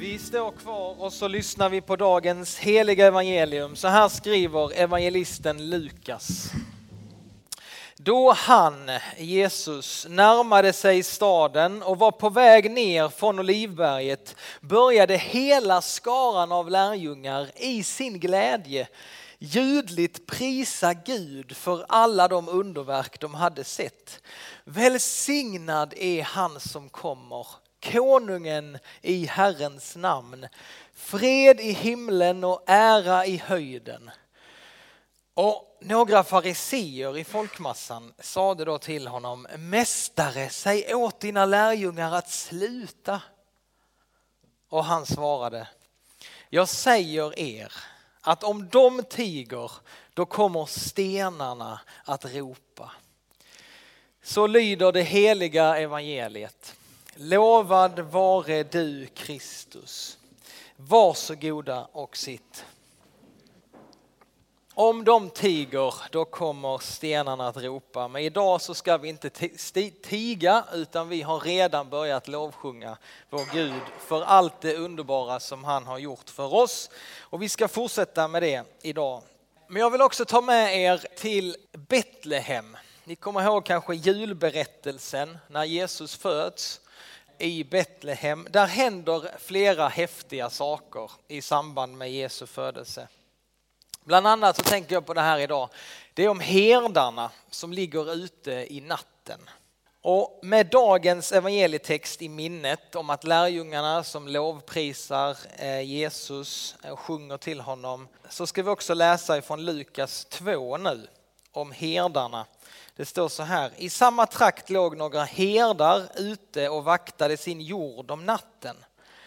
Vi står kvar och så lyssnar vi på dagens heliga evangelium. Så här skriver evangelisten Lukas. Då han, Jesus, närmade sig staden och var på väg ner från Olivberget började hela skaran av lärjungar i sin glädje ljudligt prisa Gud för alla de underverk de hade sett. Välsignad är han som kommer, konungen i Herrens namn. Fred i himlen och ära i höjden. Och några fariseer i folkmassan sade då till honom, Mästare, säg åt dina lärjungar att sluta. Och han svarade, jag säger er att om de tiger, då kommer stenarna att ropa. Så lyder det heliga evangeliet. Lovad vare du Kristus. Varsågoda och sitt. Om de tiger, då kommer stenarna att ropa. Men idag så ska vi inte tiga, utan vi har redan börjat lovsjunga vår Gud för allt det underbara som han har gjort för oss. Och vi ska fortsätta med det idag. Men jag vill också ta med er till Betlehem. Ni kommer ihåg kanske julberättelsen när Jesus föds i Betlehem. Där händer flera häftiga saker i samband med Jesu födelse. Bland annat så tänker jag på det här idag. Det är om herdarna som ligger ute i natten. Och med dagens evangelietext i minnet om att lärjungarna som lovprisar eh, Jesus och sjunger till honom så ska vi också läsa ifrån Lukas 2 nu om herdarna. Det står så här, i samma trakt låg några herdar ute och vaktade sin jord om natten.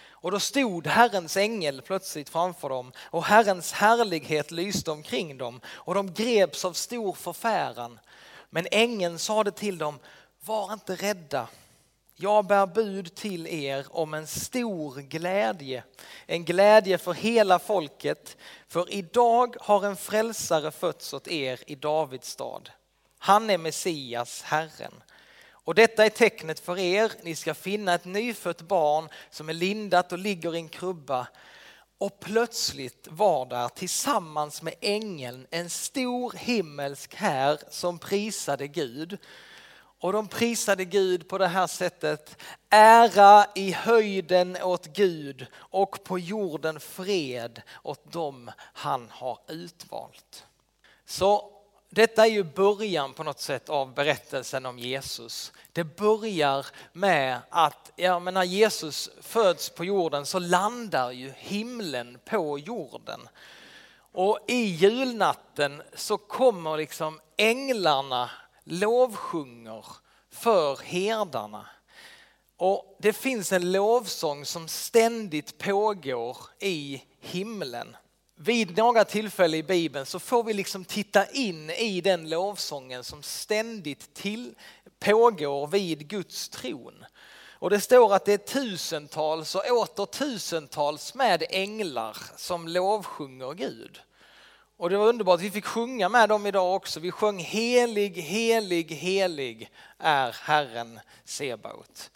Och då stod Herrens ängel plötsligt framför dem och Herrens härlighet lyste omkring dem och de greps av stor förfäran. Men ängeln sade till dem, var inte rädda. Jag bär bud till er om en stor glädje, en glädje för hela folket. För idag har en frälsare fötts åt er i Davids stad. Han är Messias, Herren. Och detta är tecknet för er, ni ska finna ett nyfött barn som är lindat och ligger i en krubba. Och plötsligt var där tillsammans med ängeln en stor himmelsk här som prisade Gud. Och de prisade Gud på det här sättet. Ära i höjden åt Gud och på jorden fred åt dem han har utvalt. Så detta är ju början på något sätt av berättelsen om Jesus. Det börjar med att ja, men när Jesus föds på jorden så landar ju himlen på jorden. Och i julnatten så kommer liksom änglarna lovsjunger för herdarna. Och det finns en lovsång som ständigt pågår i himlen vid några tillfällen i Bibeln så får vi liksom titta in i den lovsången som ständigt till, pågår vid Guds tron. Och det står att det är tusentals och åter tusentals med änglar som lovsjunger Gud. Och det var underbart, vi fick sjunga med dem idag också. Vi sjöng helig, helig, helig är Herren Sebaot.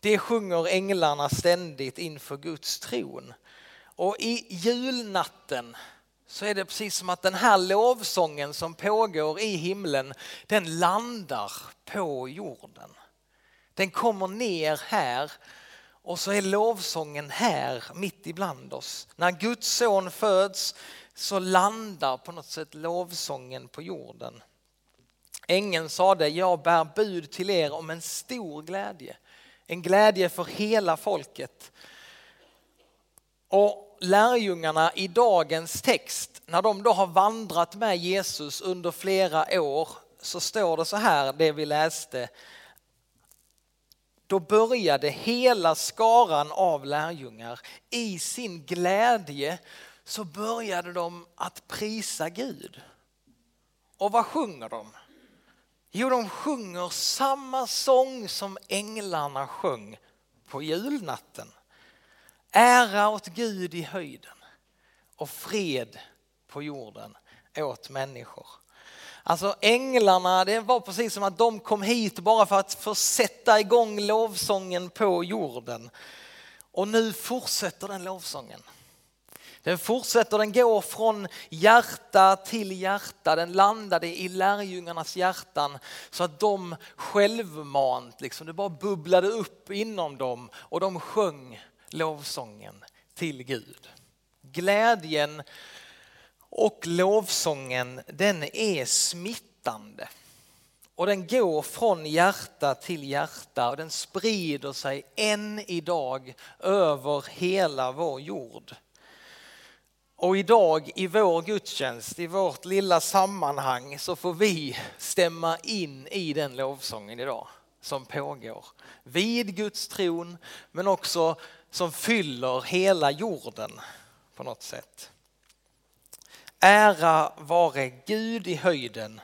Det sjunger änglarna ständigt inför Guds tron. Och i julnatten så är det precis som att den här lovsången som pågår i himlen, den landar på jorden. Den kommer ner här och så är lovsången här mitt ibland oss. När Guds son föds så landar på något sätt lovsången på jorden. Ängeln sade, jag bär bud till er om en stor glädje. En glädje för hela folket. Och lärjungarna i dagens text, när de då har vandrat med Jesus under flera år, så står det så här, det vi läste. Då började hela skaran av lärjungar i sin glädje så började de att prisa Gud. Och vad sjunger de? Jo, de sjunger samma sång som änglarna sjöng på julnatten. Ära åt Gud i höjden och fred på jorden åt människor. Alltså änglarna, det var precis som att de kom hit bara för att få sätta igång lovsången på jorden. Och nu fortsätter den lovsången. Den fortsätter, den går från hjärta till hjärta. Den landade i lärjungarnas hjärtan så att de självmant, liksom, det bara bubblade upp inom dem och de sjöng lovsången till Gud. Glädjen och lovsången den är smittande. Och den går från hjärta till hjärta och den sprider sig än idag över hela vår jord. Och idag i vår gudstjänst, i vårt lilla sammanhang så får vi stämma in i den lovsången idag som pågår. Vid Guds tron men också som fyller hela jorden på något sätt. Ära vare Gud i höjden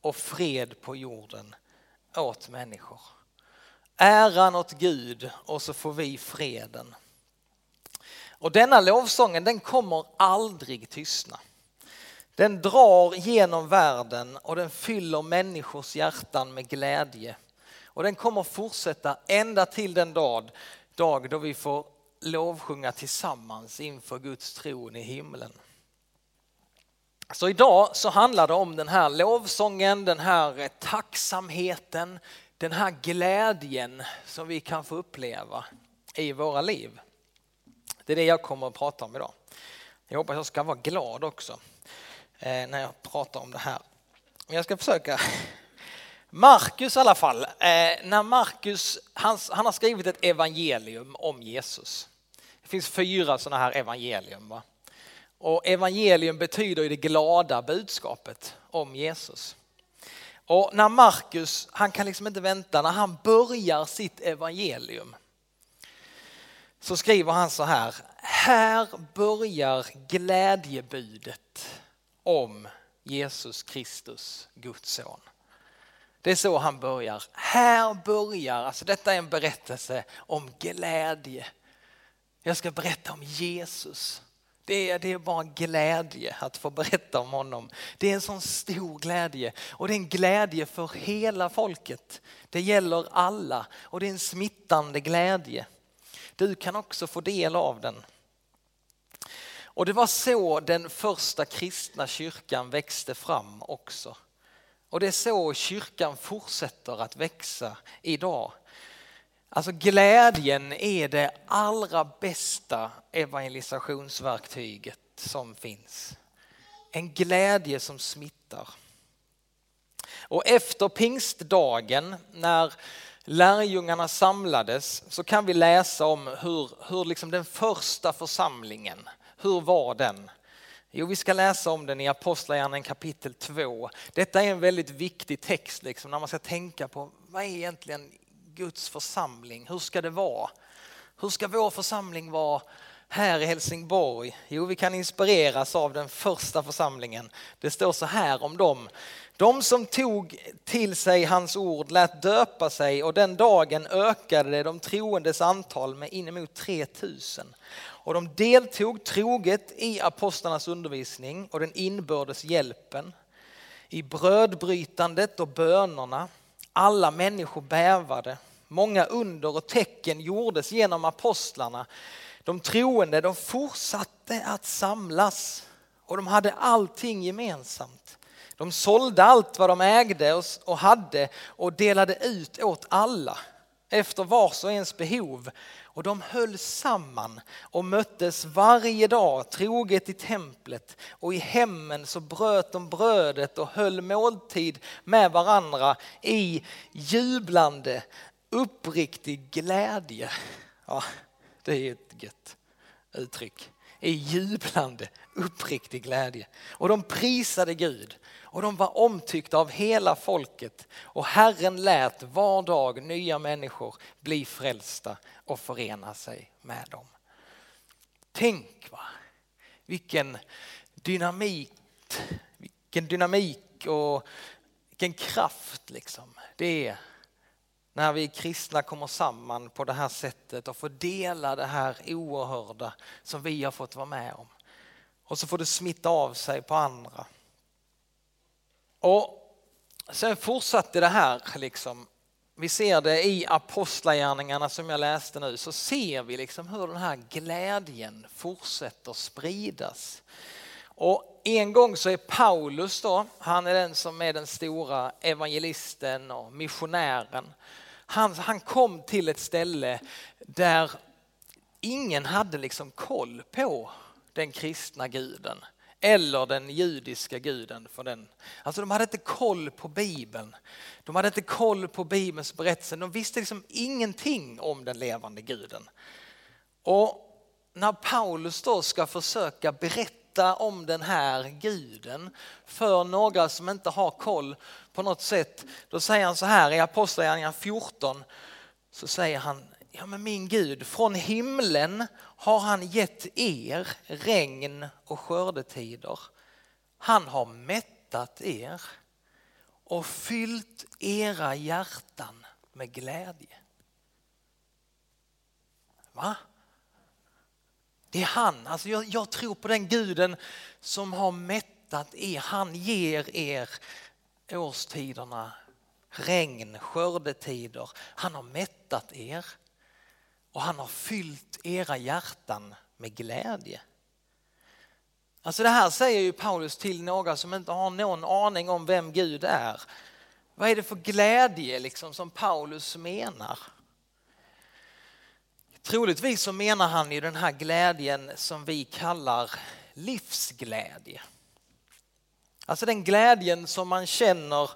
och fred på jorden åt människor. Äran åt Gud och så får vi freden. Och denna lovsången den kommer aldrig tystna. Den drar genom världen och den fyller människors hjärtan med glädje. Och den kommer fortsätta ända till den dag, dag då vi får lovsjunga tillsammans inför Guds tron i himlen. Så idag så handlar det om den här lovsången, den här tacksamheten, den här glädjen som vi kan få uppleva i våra liv. Det är det jag kommer att prata om idag. Jag hoppas jag ska vara glad också eh, när jag pratar om det här. Men jag ska försöka. Markus i alla fall, eh, när Markus, han, han, har skrivit ett evangelium om Jesus. Det finns fyra sådana här evangelium. Va? Och evangelium betyder ju det glada budskapet om Jesus. Och när Markus, han kan liksom inte vänta, när han börjar sitt evangelium så skriver han så här. Här börjar glädjebudet om Jesus Kristus, Guds son. Det är så han börjar. Här börjar, alltså detta är en berättelse om glädje. Jag ska berätta om Jesus. Det är, det är bara glädje att få berätta om honom. Det är en sån stor glädje och det är en glädje för hela folket. Det gäller alla och det är en smittande glädje. Du kan också få del av den. Och det var så den första kristna kyrkan växte fram också. Och det är så kyrkan fortsätter att växa idag. Alltså glädjen är det allra bästa evangelisationsverktyget som finns. En glädje som smittar. Och efter pingstdagen när lärjungarna samlades så kan vi läsa om hur, hur liksom den första församlingen, hur var den? Jo, vi ska läsa om den i Apostlagärningarna kapitel 2. Detta är en väldigt viktig text liksom, när man ska tänka på vad är egentligen Guds församling? Hur ska det vara? Hur ska vår församling vara här i Helsingborg? Jo, vi kan inspireras av den första församlingen. Det står så här om dem. De som tog till sig hans ord lät döpa sig och den dagen ökade de troendes antal med inemot 3000. Och de deltog troget i apostlarnas undervisning och den inbördes hjälpen, i brödbrytandet och bönerna. Alla människor bävade. Många under och tecken gjordes genom apostlarna. De troende de fortsatte att samlas och de hade allting gemensamt. De sålde allt vad de ägde och hade och delade ut åt alla efter vars och ens behov. Och de höll samman och möttes varje dag troget i templet och i hemmen så bröt de brödet och höll måltid med varandra i jublande uppriktig glädje. Ja, det är ett gött uttryck. I jublande uppriktig glädje. Och de prisade Gud och de var omtyckta av hela folket och Herren lät var dag nya människor bli frälsta och förena sig med dem. Tänk va, vilken dynamik, vilken dynamik och vilken kraft liksom det är när vi kristna kommer samman på det här sättet och får dela det här oerhörda som vi har fått vara med om. Och så får det smitta av sig på andra. Och sen fortsatte det här liksom vi ser det i apostlagärningarna som jag läste nu, så ser vi liksom hur den här glädjen fortsätter spridas. Och en gång så är Paulus då, han är den som är den stora evangelisten och missionären. Han, han kom till ett ställe där ingen hade liksom koll på den kristna guden eller den judiska guden. För den. Alltså de hade inte koll på Bibeln. De hade inte koll på Bibelns berättelse. De visste liksom ingenting om den levande guden. Och när Paulus då ska försöka berätta berätta om den här guden för några som inte har koll på något sätt, då säger han så här i Apostlagärningarna 14, så säger han Ja men min Gud, från himlen har han gett er regn och skördetider. Han har mättat er och fyllt era hjärtan med glädje. Va? Det är han, alltså jag, jag tror på den guden som har mättat er. Han ger er årstiderna, regn, skördetider. Han har mättat er och han har fyllt era hjärtan med glädje. Alltså det här säger ju Paulus till några som inte har någon aning om vem Gud är. Vad är det för glädje liksom som Paulus menar? Troligtvis så menar han ju den här glädjen som vi kallar livsglädje. Alltså den glädjen som man känner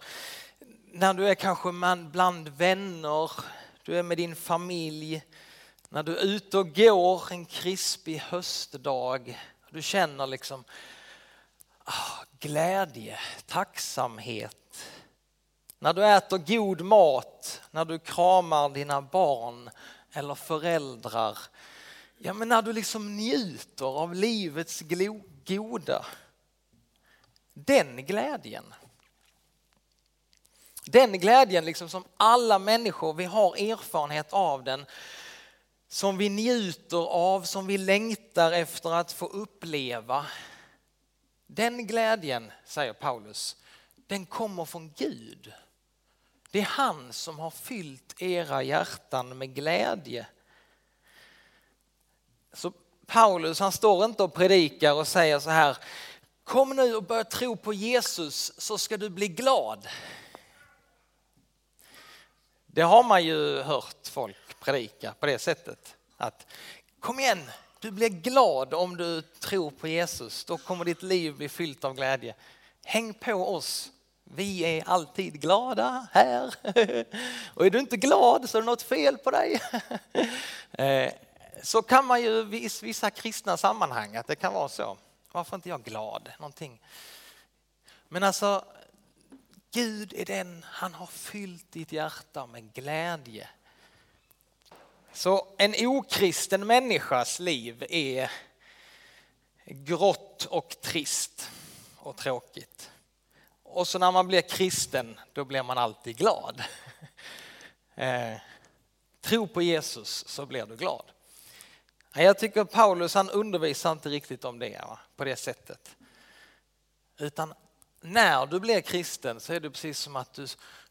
när du är kanske bland vänner, du är med din familj, när du är ute och går en krispig höstdag, du känner liksom ah, glädje, tacksamhet. När du äter god mat, när du kramar dina barn eller föräldrar. Ja, men när du liksom njuter av livets goda. Den glädjen. Den glädjen liksom som alla människor, vi har erfarenhet av den som vi njuter av, som vi längtar efter att få uppleva. Den glädjen, säger Paulus, den kommer från Gud. Det är han som har fyllt era hjärtan med glädje. Så Paulus han står inte och predikar och säger så här, kom nu och börja tro på Jesus så ska du bli glad. Det har man ju hört folk predika på det sättet. Att kom igen, du blir glad om du tror på Jesus. Då kommer ditt liv bli fyllt av glädje. Häng på oss. Vi är alltid glada här. Och är du inte glad så är det något fel på dig. Eh, så kan man ju i vissa kristna sammanhang att det kan vara så. Varför är inte jag glad? Någonting. Men alltså, Gud är den, han har fyllt ditt hjärta med glädje. Så en okristen människas liv är grått och trist och tråkigt. Och så när man blir kristen, då blir man alltid glad. Eh, tro på Jesus så blir du glad. Jag tycker Paulus han undervisar inte riktigt om det va? på det sättet. Utan när du blir kristen så är det precis som att du,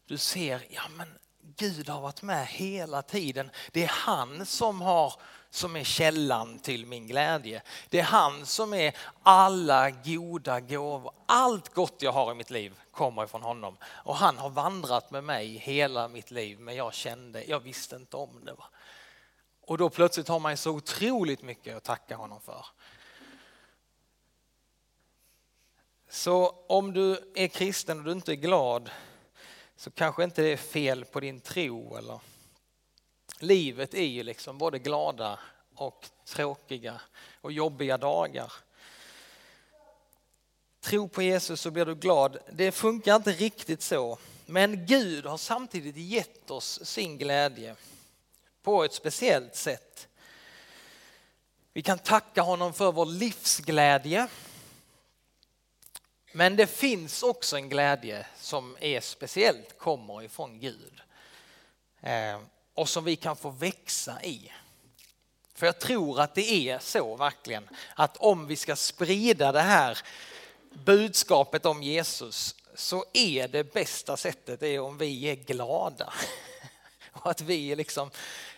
du ser, ja men Gud har varit med hela tiden. Det är han som, har, som är källan till min glädje. Det är han som är alla goda gåvor. Allt gott jag har i mitt liv kommer ifrån honom. Och han har vandrat med mig hela mitt liv men jag kände, jag visste inte om det. Va? Och då plötsligt har man så otroligt mycket att tacka honom för. Så om du är kristen och du inte är glad så kanske inte det är fel på din tro. Eller... Livet är ju liksom både glada och tråkiga och jobbiga dagar. Tro på Jesus så blir du glad. Det funkar inte riktigt så. Men Gud har samtidigt gett oss sin glädje på ett speciellt sätt. Vi kan tacka honom för vår livsglädje men det finns också en glädje som är speciellt kommer ifrån Gud eh, och som vi kan få växa i. För jag tror att det är så verkligen att om vi ska sprida det här budskapet om Jesus så är det bästa sättet är om vi är glada. Och att vi är liksom,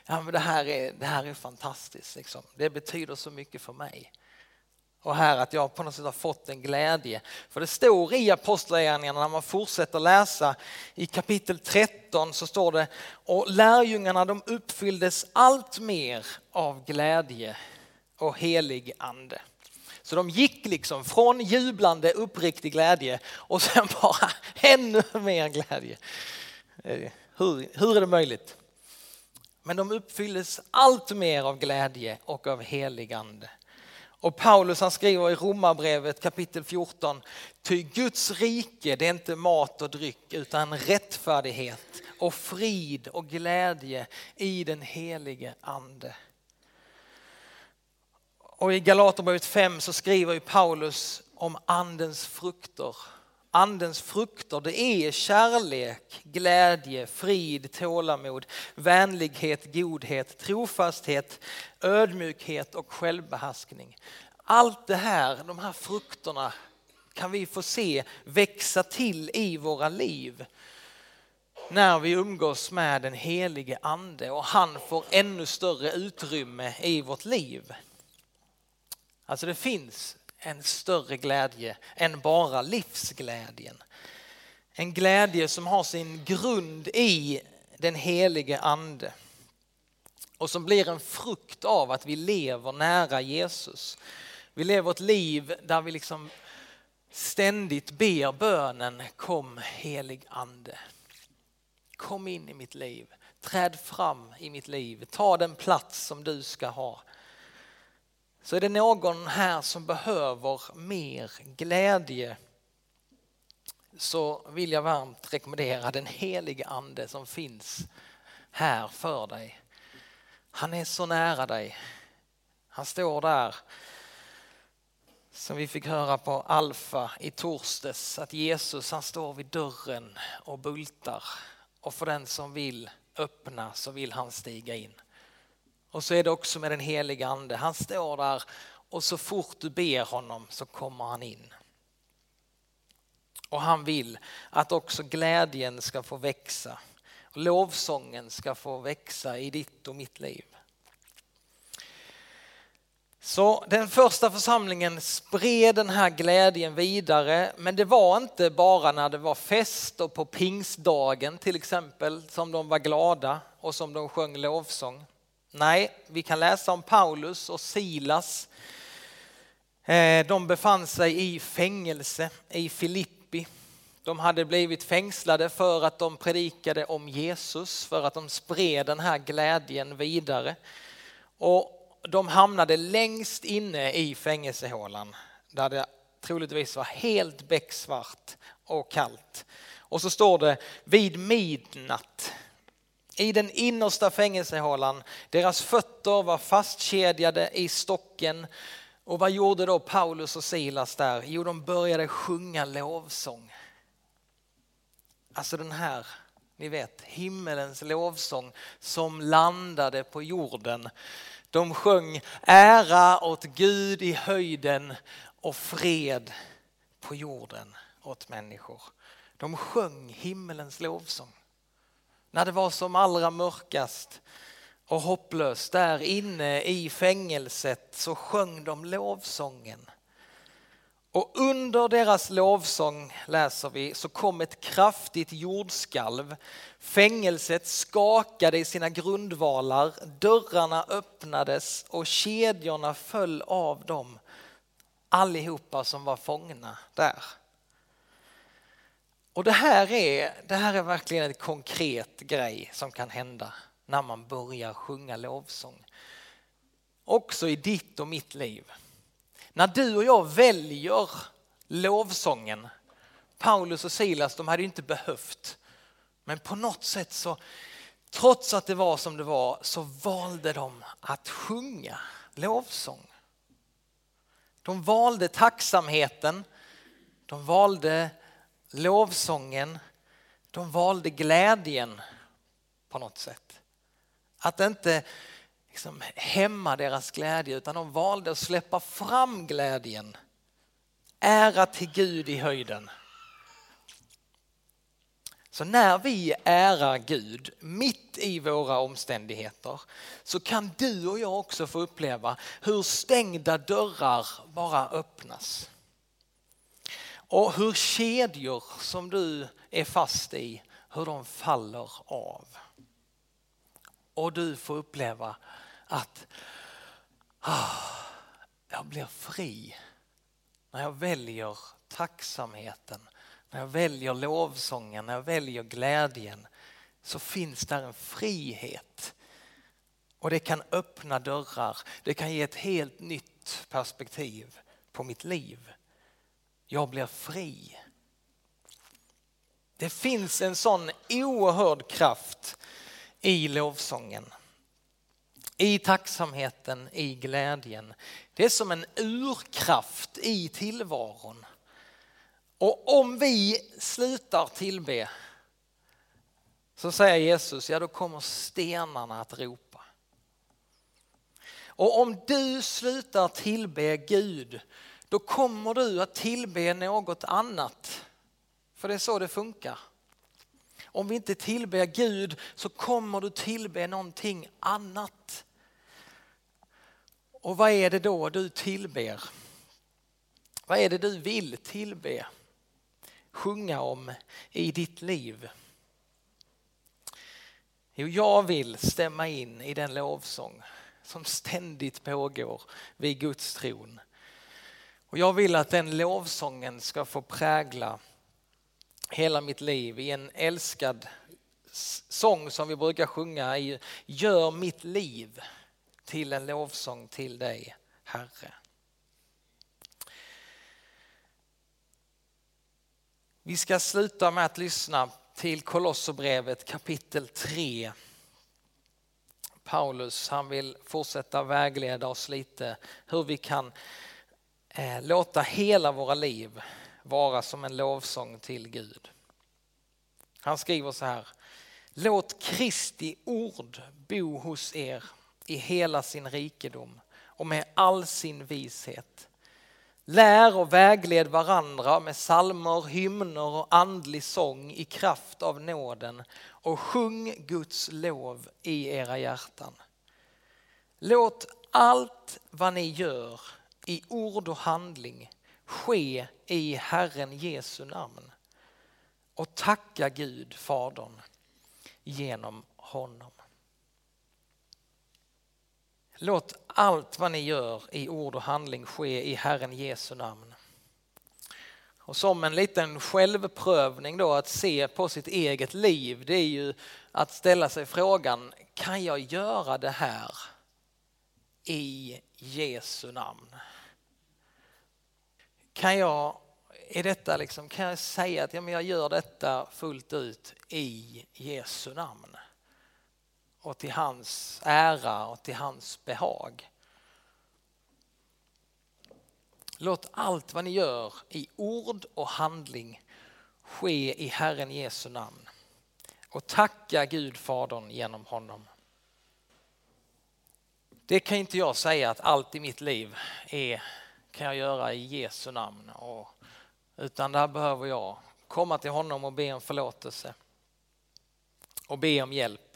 ja men det här är, det här är fantastiskt, liksom. det betyder så mycket för mig. Och här att jag på något sätt har fått en glädje. För det står i Apostlagärningarna när man fortsätter läsa i kapitel 13 så står det och lärjungarna de uppfylldes allt mer av glädje och helig ande. Så de gick liksom från jublande uppriktig glädje och sen bara ännu mer glädje. Eh, hur, hur är det möjligt? Men de uppfylldes allt mer av glädje och av helig ande. Och Paulus han skriver i Romarbrevet kapitel 14, ty Guds rike det är inte mat och dryck utan rättfärdighet och frid och glädje i den helige ande. Och i Galaterbrevet 5 så skriver ju Paulus om andens frukter. Andens frukter det är kärlek, glädje, frid, tålamod, vänlighet, godhet, trofasthet, ödmjukhet och självbehärskning. Allt det här, de här frukterna kan vi få se växa till i våra liv när vi umgås med den helige ande och han får ännu större utrymme i vårt liv. Alltså det finns en större glädje än bara livsglädjen. En glädje som har sin grund i den helige ande och som blir en frukt av att vi lever nära Jesus. Vi lever ett liv där vi liksom ständigt ber bönen kom helig ande. Kom in i mitt liv, träd fram i mitt liv, ta den plats som du ska ha. Så är det någon här som behöver mer glädje så vill jag varmt rekommendera den helige ande som finns här för dig. Han är så nära dig. Han står där som vi fick höra på Alfa i torsdags att Jesus han står vid dörren och bultar och för den som vill öppna så vill han stiga in. Och så är det också med den heliga ande. Han står där och så fort du ber honom så kommer han in. Och han vill att också glädjen ska få växa. Lovsången ska få växa i ditt och mitt liv. Så den första församlingen spred den här glädjen vidare, men det var inte bara när det var fest och på pingstdagen till exempel som de var glada och som de sjöng lovsång. Nej, vi kan läsa om Paulus och Silas. Eh, de befann sig i fängelse i Filippi. De hade blivit fängslade för att de predikade om Jesus, för att de spred den här glädjen vidare. Och de hamnade längst inne i fängelsehålan där det troligtvis var helt becksvart och kallt. Och så står det vid midnatt i den innersta fängelsehålan. Deras fötter var fastkedjade i stocken. Och vad gjorde då Paulus och Silas där? Jo, de började sjunga lovsång. Alltså den här, ni vet, himmelens lovsång som landade på jorden. De sjöng ära åt Gud i höjden och fred på jorden åt människor. De sjöng himmelens lovsång när det var som allra mörkast och hopplöst där inne i fängelset så sjöng de lovsången. Och under deras lovsång läser vi så kom ett kraftigt jordskalv. Fängelset skakade i sina grundvalar, dörrarna öppnades och kedjorna föll av dem. Allihopa som var fångna där. Och det här, är, det här är verkligen en konkret grej som kan hända när man börjar sjunga lovsång. Också i ditt och mitt liv. När du och jag väljer lovsången, Paulus och Silas de hade inte behövt, men på något sätt så, trots att det var som det var, så valde de att sjunga lovsång. De valde tacksamheten, de valde lovsången, de valde glädjen på något sätt. Att inte liksom hämma deras glädje utan de valde att släppa fram glädjen. Ära till Gud i höjden. Så när vi ärar Gud mitt i våra omständigheter så kan du och jag också få uppleva hur stängda dörrar bara öppnas. Och hur kedjor som du är fast i, hur de faller av. Och du får uppleva att ah, jag blir fri när jag väljer tacksamheten när jag väljer lovsången, när jag väljer glädjen så finns där en frihet. Och det kan öppna dörrar, det kan ge ett helt nytt perspektiv på mitt liv. Jag blir fri. Det finns en sån oerhörd kraft i lovsången. I tacksamheten, i glädjen. Det är som en urkraft i tillvaron och om vi slutar tillbe så säger Jesus, ja då kommer stenarna att ropa. Och om du slutar tillbe Gud, då kommer du att tillbe något annat. För det är så det funkar. Om vi inte tillber Gud så kommer du tillbe någonting annat. Och vad är det då du tillber? Vad är det du vill tillbe? sjunga om i ditt liv? Jo, jag vill stämma in i den lovsång som ständigt pågår vid Guds tron. Och jag vill att den lovsången ska få prägla hela mitt liv i en älskad sång som vi brukar sjunga i Gör mitt liv till en lovsång till dig, Herre. Vi ska sluta med att lyssna till Kolosserbrevet kapitel 3. Paulus han vill fortsätta vägleda oss lite hur vi kan Eh, låta hela våra liv vara som en lovsång till Gud. Han skriver så här. Låt Kristi ord bo hos er i hela sin rikedom och med all sin vishet Lär och vägled varandra med salmer, hymner och andlig sång i kraft av nåden och sjung Guds lov i era hjärtan. Låt allt vad ni gör i ord och handling ske i Herren Jesu namn och tacka Gud, Fadern, genom honom. Låt allt vad ni gör i ord och handling ske i Herren Jesu namn. Och som en liten självprövning då att se på sitt eget liv, det är ju att ställa sig frågan, kan jag göra det här i Jesu namn? Kan jag, är detta liksom, kan jag säga att ja, men jag gör detta fullt ut i Jesu namn? och till hans ära och till hans behag. Låt allt vad ni gör i ord och handling ske i Herren Jesu namn och tacka Gud Fadern genom honom. Det kan inte jag säga att allt i mitt liv är, kan jag göra i Jesu namn. Och, utan där behöver jag komma till honom och be om förlåtelse och be om hjälp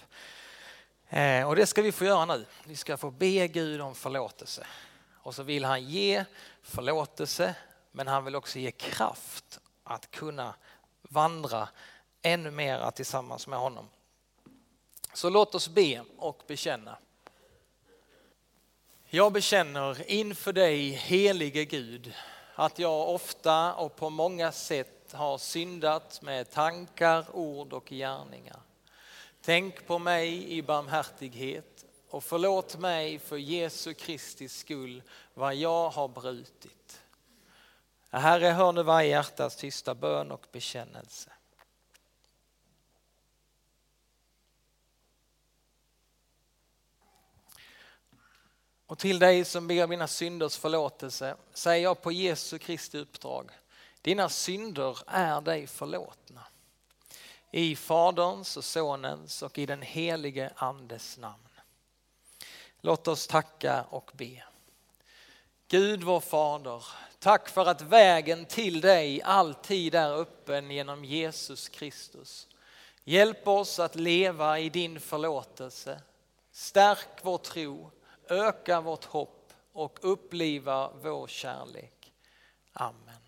Eh, och det ska vi få göra nu. Vi ska få be Gud om förlåtelse. Och så vill han ge förlåtelse men han vill också ge kraft att kunna vandra ännu mera tillsammans med honom. Så låt oss be och bekänna. Jag bekänner inför dig helige Gud att jag ofta och på många sätt har syndat med tankar, ord och gärningar. Tänk på mig i barmhärtighet och förlåt mig för Jesu Kristi skull vad jag har brutit. Herre, hör nu varje hjärtas tysta bön och bekännelse. Och till dig som ber mina synders förlåtelse säger jag på Jesu Kristi uppdrag. Dina synder är dig förlåtna. I Faderns och Sonens och i den helige Andes namn. Låt oss tacka och be. Gud vår Fader, tack för att vägen till dig alltid är öppen genom Jesus Kristus. Hjälp oss att leva i din förlåtelse. Stärk vår tro, öka vårt hopp och uppliva vår kärlek. Amen.